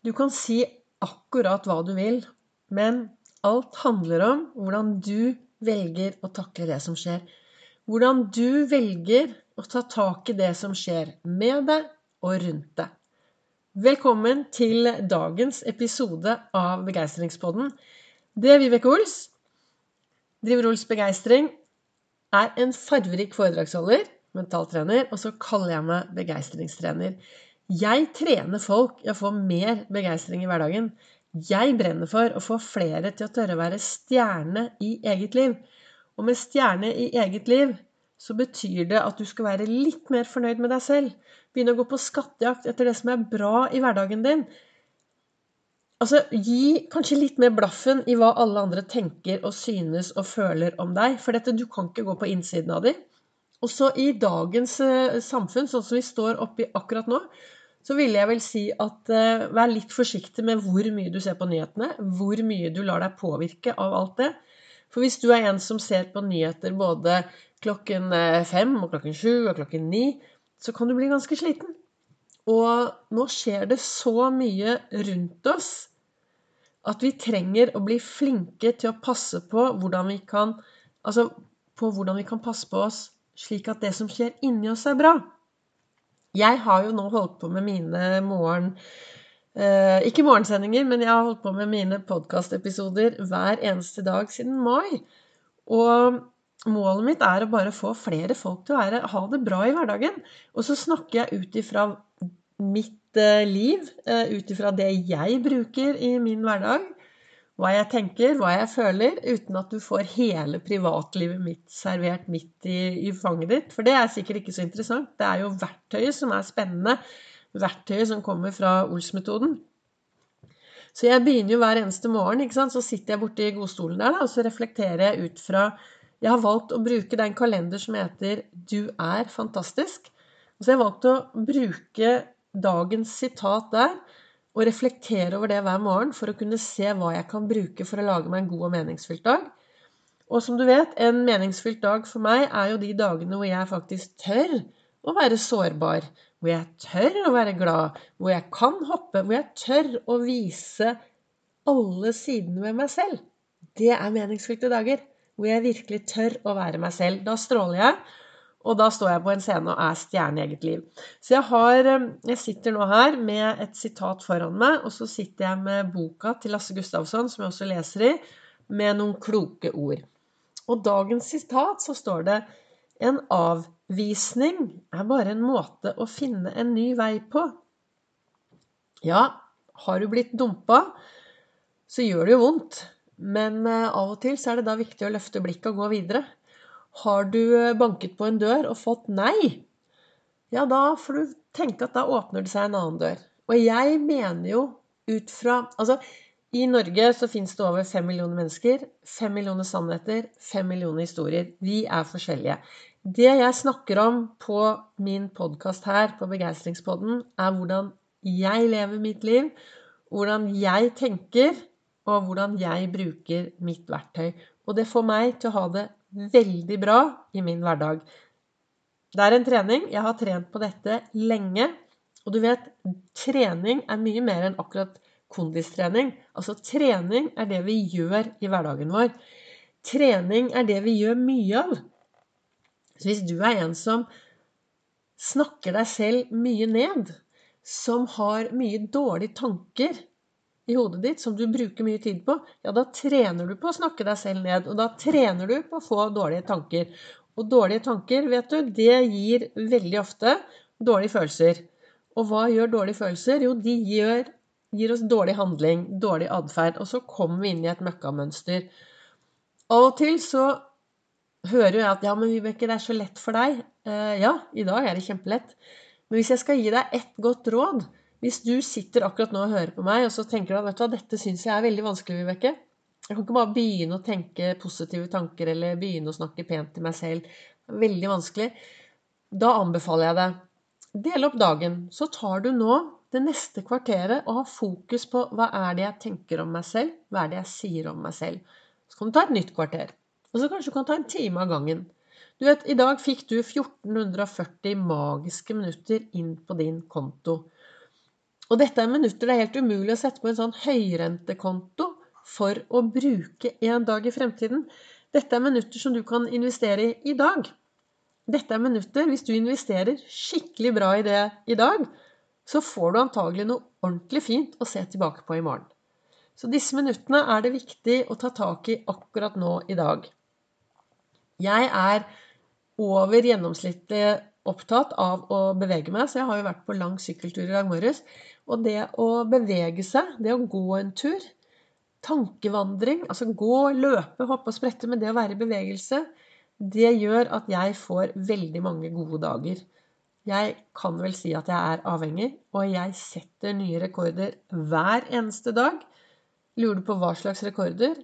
Du kan si akkurat hva du vil, men alt handler om hvordan du velger å takle det som skjer. Hvordan du velger å ta tak i det som skjer med deg og rundt deg. Velkommen til dagens episode av Begeistringspodden. Det er Vibeke Ols. Driver Ols Begeistring. Er en farverik foredragsholder, mentaltrener, og så kaller jeg meg begeistringstrener. Jeg trener folk i å få mer begeistring i hverdagen. Jeg brenner for å få flere til å tørre å være stjerne i eget liv. Og med stjerne i eget liv så betyr det at du skal være litt mer fornøyd med deg selv. Begynne å gå på skattejakt etter det som er bra i hverdagen din. Altså, Gi kanskje litt mer blaffen i hva alle andre tenker og synes og føler om deg. For dette, du kan ikke gå på innsiden av dem. Og så i dagens eh, samfunn, sånn som vi står oppi akkurat nå, så ville jeg vel si at uh, vær litt forsiktig med hvor mye du ser på nyhetene. Hvor mye du lar deg påvirke av alt det. For hvis du er en som ser på nyheter både klokken eh, fem og klokken sju og klokken ni, så kan du bli ganske sliten. Og nå skjer det så mye rundt oss at vi trenger å bli flinke til å passe på hvordan vi kan Altså på hvordan vi kan passe på oss slik at det som skjer inni oss, er bra. Jeg har jo nå holdt på med mine morgen... Eh, ikke morgensendinger, men jeg har holdt på med mine podkastepisoder hver eneste dag siden mai. Og målet mitt er å bare få flere folk til å være, ha det bra i hverdagen. Og så snakker jeg ut ifra mitt eh, liv, eh, ut ifra det jeg bruker i min hverdag hva jeg tenker, hva jeg føler, uten at du får hele privatlivet mitt servert midt i, i, fanget ditt. For det er sikkert ikke så interessant. Det er jo verktøyet som er spennende. Verktøyet som kommer fra Ols-metoden. Så jeg begynner jo hver eneste morgen. ikke sant? Så sitter jeg borti godstolen der, da, og så reflekterer jeg ut fra Jeg har valgt å bruke den kalender som heter 'Du er fantastisk'. Og så har jeg valgt å bruke dagens sitat der og reflektere over det hver morgen for å kunne se hva jeg kan bruke for å lage meg en god og meningsfylt dag. Og som du vet, en meningsfylt dag for meg er jo de dagene hvor jeg faktisk tør å være sårbar. Hvor jeg tør å være glad. Hvor jeg kan hoppe. Hvor jeg tør å vise alle sidene ved meg selv. Det er meningsfylte dager. Hvor jeg virkelig tør å være meg selv. Da stråler jeg. Og da står jeg på en scene og er stjerne i eget liv. Så jeg, har, eh, jeg sitter nå her med et sitat foran meg, og så sitter jeg med boka til Lasse Gustavsson, som jeg også leser i, med noen kloke ord. Og dagens sitat så står det en avvisning er bare en måte å finne en ny vei på. Ja, har du blitt dumpa, så gjør det jo vondt. Men eh, av og til så er det da viktig å løfte blikket og gå videre. Har du eh, banket på en dør og fått nei, ja, da får du tenke at da åpner det seg en annen dør. Og jeg mener jo ut fra Altså, i Norge så fins det over fem millioner mennesker. Fem millioner sannheter, fem millioner historier. Vi er forskjellige. Det jeg snakker om på min podkast her, på Begeistringspodden, er hvordan jeg lever mitt liv, hvordan jeg tenker, og hvordan jeg bruker mitt verktøy. Og det får meg til å ha det veldig bra i min hverdag. Det er en trening. Jeg har trent på dette lenge. Og du vet, trening er mye mer enn akkurat kondistrening. Altså trening er det vi gjør i hverdagen vår. Trening er det vi gjør mye av. Så hvis du er en som snakker deg selv mye ned, som har mye dårlige tanker i hodet ditt som du bruker mye tid på, ja, da trener du på å snakke deg selv ned. Og da trener du på å få dårlige tanker. Og dårlige tanker, vet du, det gir veldig ofte dårlige følelser. Og hva gjør dårlige følelser? Jo, de gjør, gir oss dårlig handling, dårlig atferd. Og så kommer vi inn i et møkkamønster. Av og til så hører jeg at ja, men Vibeke, det er så lett for deg. Eh, ja, i dag er det kjempelett. Men hvis jeg skal gi deg ett godt råd, hvis du sitter akkurat nå og hører på meg, og så tenker du at vet du hva, dette syns jeg er veldig vanskelig, Vibeke. Jeg kan ikke bare begynne å tenke positive tanker eller begynne å snakke pent til meg selv. Det er veldig vanskelig. Da anbefaler jeg deg del opp dagen. Så tar du nå det neste kvarteret og har fokus på hva er det jeg tenker om meg selv, hva er det jeg sier om meg selv. Så kan du ta et nytt kvarter. Og så kanskje du kan ta en time av gangen. Du vet, I dag fikk du 1440 magiske minutter inn på din konto. Og dette er minutter det er helt umulig å sette på en sånn høyrentekonto for å bruke en dag i fremtiden. Dette er minutter som du kan investere i i dag. Dette er minutter Hvis du investerer skikkelig bra i det i dag, så får du antagelig noe ordentlig fint å se tilbake på i morgen. Så disse minuttene er det viktig å ta tak i akkurat nå i dag. Jeg er over gjennomsnittlig opptatt av å bevege meg, så jeg har jo vært på lang sykkeltur i dag morges. Og det å bevege seg, det å gå en tur, tankevandring, altså gå, løpe, hoppe og sprette, men det å være i bevegelse, det gjør at jeg får veldig mange gode dager. Jeg kan vel si at jeg er avhengig, og jeg setter nye rekorder hver eneste dag. Lurer du på hva slags rekorder?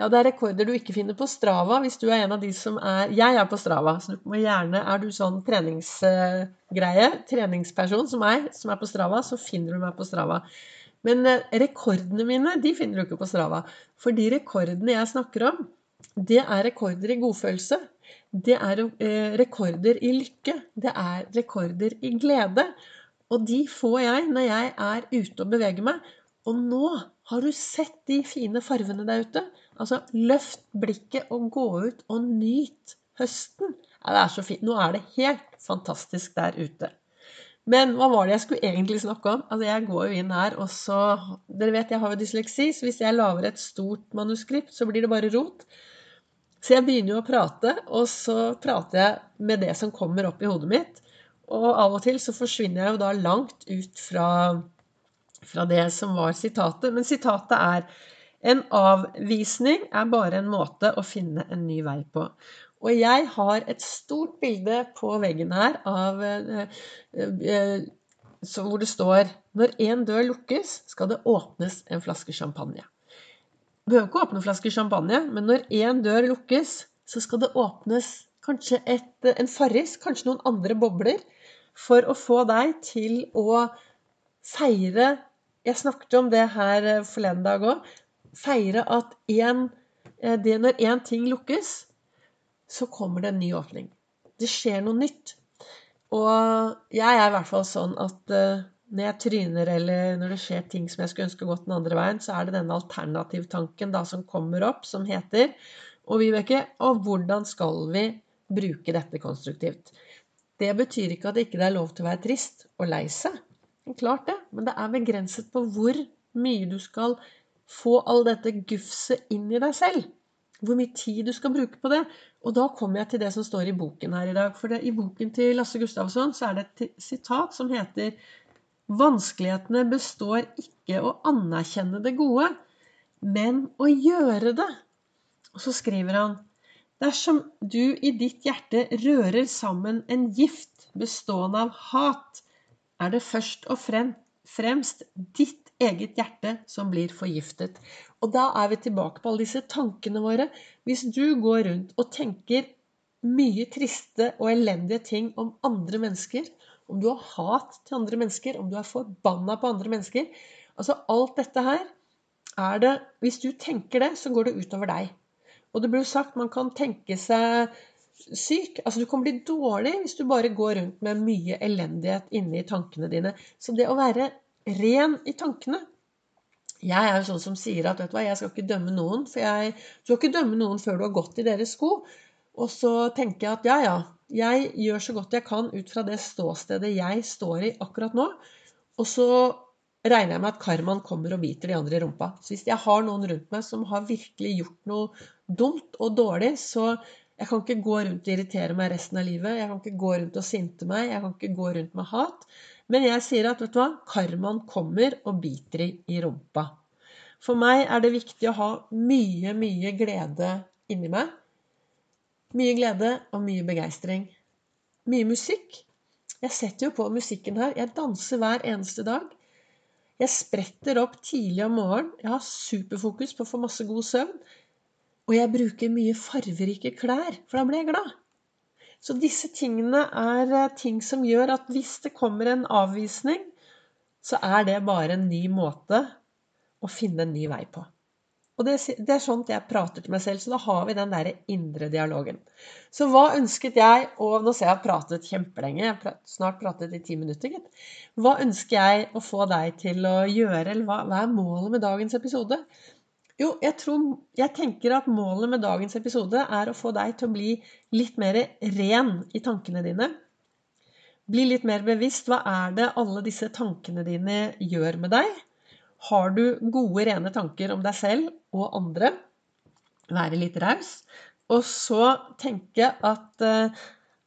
Ja, det er rekorder du ikke finner på Strava hvis du er en av de som er Jeg er på Strava, så du må gjerne Er du sånn treningsgreie, treningsperson som meg, som er på Strava, så finner du meg på Strava. Men eh, rekordene mine, de finner du ikke på Strava. For de rekordene jeg snakker om, det er rekorder i godfølelse. Det er eh, rekorder i lykke. Det er rekorder i glede. Og de får jeg når jeg er ute og beveger meg. Og nå har du sett de fine farvene der ute? Altså, løft blikket og gå ut og nyt høsten. Ja, det er så fint. Nå er det helt fantastisk der ute. Men hva var det jeg skulle egentlig snakke om? Altså, Jeg går jo inn her, og så Dere vet jeg har jo dysleksi, så hvis jeg lager et stort manuskript, så blir det bare rot. Så jeg begynner jo å prate, og så prater jeg med det som kommer opp i hodet mitt. Og av og til så forsvinner jeg jo da langt ut fra, fra det som var sitatet. Men sitatet er en avvisning er bare en måte å finne en ny vei på. Og jeg har et stort bilde på veggen her av, eh, eh, hvor det står Når én dør lukkes, skal det åpnes en flaske champagne. Du behøver ikke åpne en flaske champagne, men når én dør lukkes, så skal det åpnes kanskje et, en farris, kanskje noen andre bobler, for å få deg til å feire Jeg snakket om det her forleden dag òg feire at en, eh, det når én ting lukkes, så kommer det en ny åpning. Det skjer noe nytt. Og jeg er i hvert fall sånn at uh, når jeg tryner, eller når det skjer ting som jeg skulle ønske gått den andre veien, så er det denne alternativtanken som kommer opp, som heter Og Vibeke, og hvordan skal vi bruke dette konstruktivt? Det betyr ikke at det ikke er lov til å være trist og lei seg. Klart det, men det er begrenset på hvor mye du skal få all dette gufset inn i deg selv. Hvor mye tid du skal bruke på det. Og da kommer jeg til det som står i boken her i dag. For det, i boken til Lasse Gustavsson så er det et sitat som heter Vanskelighetene består ikke å anerkjenne det gode, men å gjøre det. Og så skriver han Dersom du i ditt hjerte rører sammen en gift bestående av hat, er det først og fremst ditt eget hjerte som blir forgiftet. Og da er vi tilbake på alle disse tankene våre. Hvis du går rundt og tenker mye triste og elendige ting om andre mennesker, om du har hat til andre mennesker, om du er forbanna på andre mennesker Altså alt dette her er det Hvis du tenker det, så går det utover deg. Og det blir jo sagt man kan tenke seg syk. Altså du kan bli dårlig hvis du bare går rundt med mye elendighet inni tankene dine. Så det å være ren i tankene. Jeg er jo sånn som sier at vet du hva, jeg skal ikke dømme noen. For jeg skal ikke dømme noen før du har gått i deres sko. Og så tenker jeg at ja, ja, jeg gjør så godt jeg kan ut fra det ståstedet jeg står i akkurat nå. Og så regner jeg med at karmaen kommer og biter de andre i rumpa. Så hvis jeg har noen rundt meg som har virkelig gjort noe dumt og dårlig, så jeg kan ikke gå rundt og irritere meg resten av livet. Jeg kan ikke gå rundt og sinte meg. Jeg kan ikke gå rundt med hat. Men jeg sier at vet du hva, karmaen kommer og biter i rumpa. For meg er det viktig å ha mye, mye glede inni meg. Mye glede og mye begeistring. Mye musikk. Jeg setter jo på musikken her. Jeg danser hver eneste dag. Jeg spretter opp tidlig om morgenen. Jeg har superfokus på å få masse god søvn. Og jeg bruker mye farverike klær, for da blir jeg glad. Så disse tingene er eh, ting som gjør at hvis det kommer en avvisning, så er det bare en ny måte å finne en ny vei på. Og det, det er sånt jeg prater til meg selv, så da har vi den derre indre dialogen. Så hva ønsket jeg Og nå ser jeg jeg har pratet kjempelenge, jeg har snart pratet i ti minutter, gitt. Hva ønsker jeg å få deg til å gjøre, eller hva, hva er målet med dagens episode? Jo, jeg, tror, jeg tenker at målet med dagens episode er å få deg til å bli litt mer ren i tankene dine. Bli litt mer bevisst. Hva er det alle disse tankene dine gjør med deg? Har du gode, rene tanker om deg selv og andre? Være litt raus. Og så tenke at eh,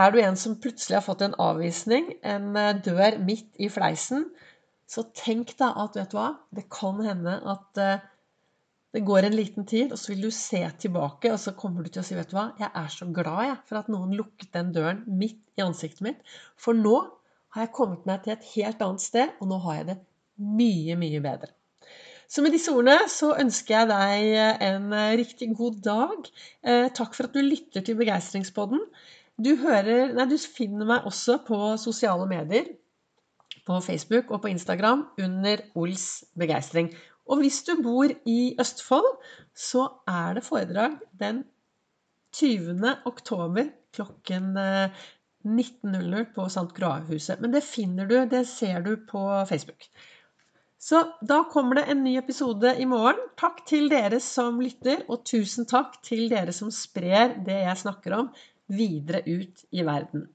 er du en som plutselig har fått en avvisning, en eh, dør midt i fleisen, så tenk da at vet du hva, det kan hende at eh, det går en liten tid, og så vil du se tilbake, og så kommer du til å si, vet du hva, jeg er så glad jeg, for at noen lukket den døren midt i ansiktet mitt. For nå har jeg kommet meg til et helt annet sted, og nå har jeg det mye, mye bedre. Så med disse ordene så ønsker jeg deg en riktig god dag. Eh, takk for at du lytter til Begeistringspodden. Du, hører, nei, du finner meg også på sosiale medier. På Facebook og på Instagram under Ols begeistring. Og hvis du bor i Østfold, så er det foredrag den 20. oktober klokken 19.00 eh, på St. Croix-huset. Men det finner du, det ser du på Facebook. Så da kommer det en ny episode i morgen. Takk til dere som lytter, og tusen takk til dere som sprer det jeg snakker om, videre ut i verden.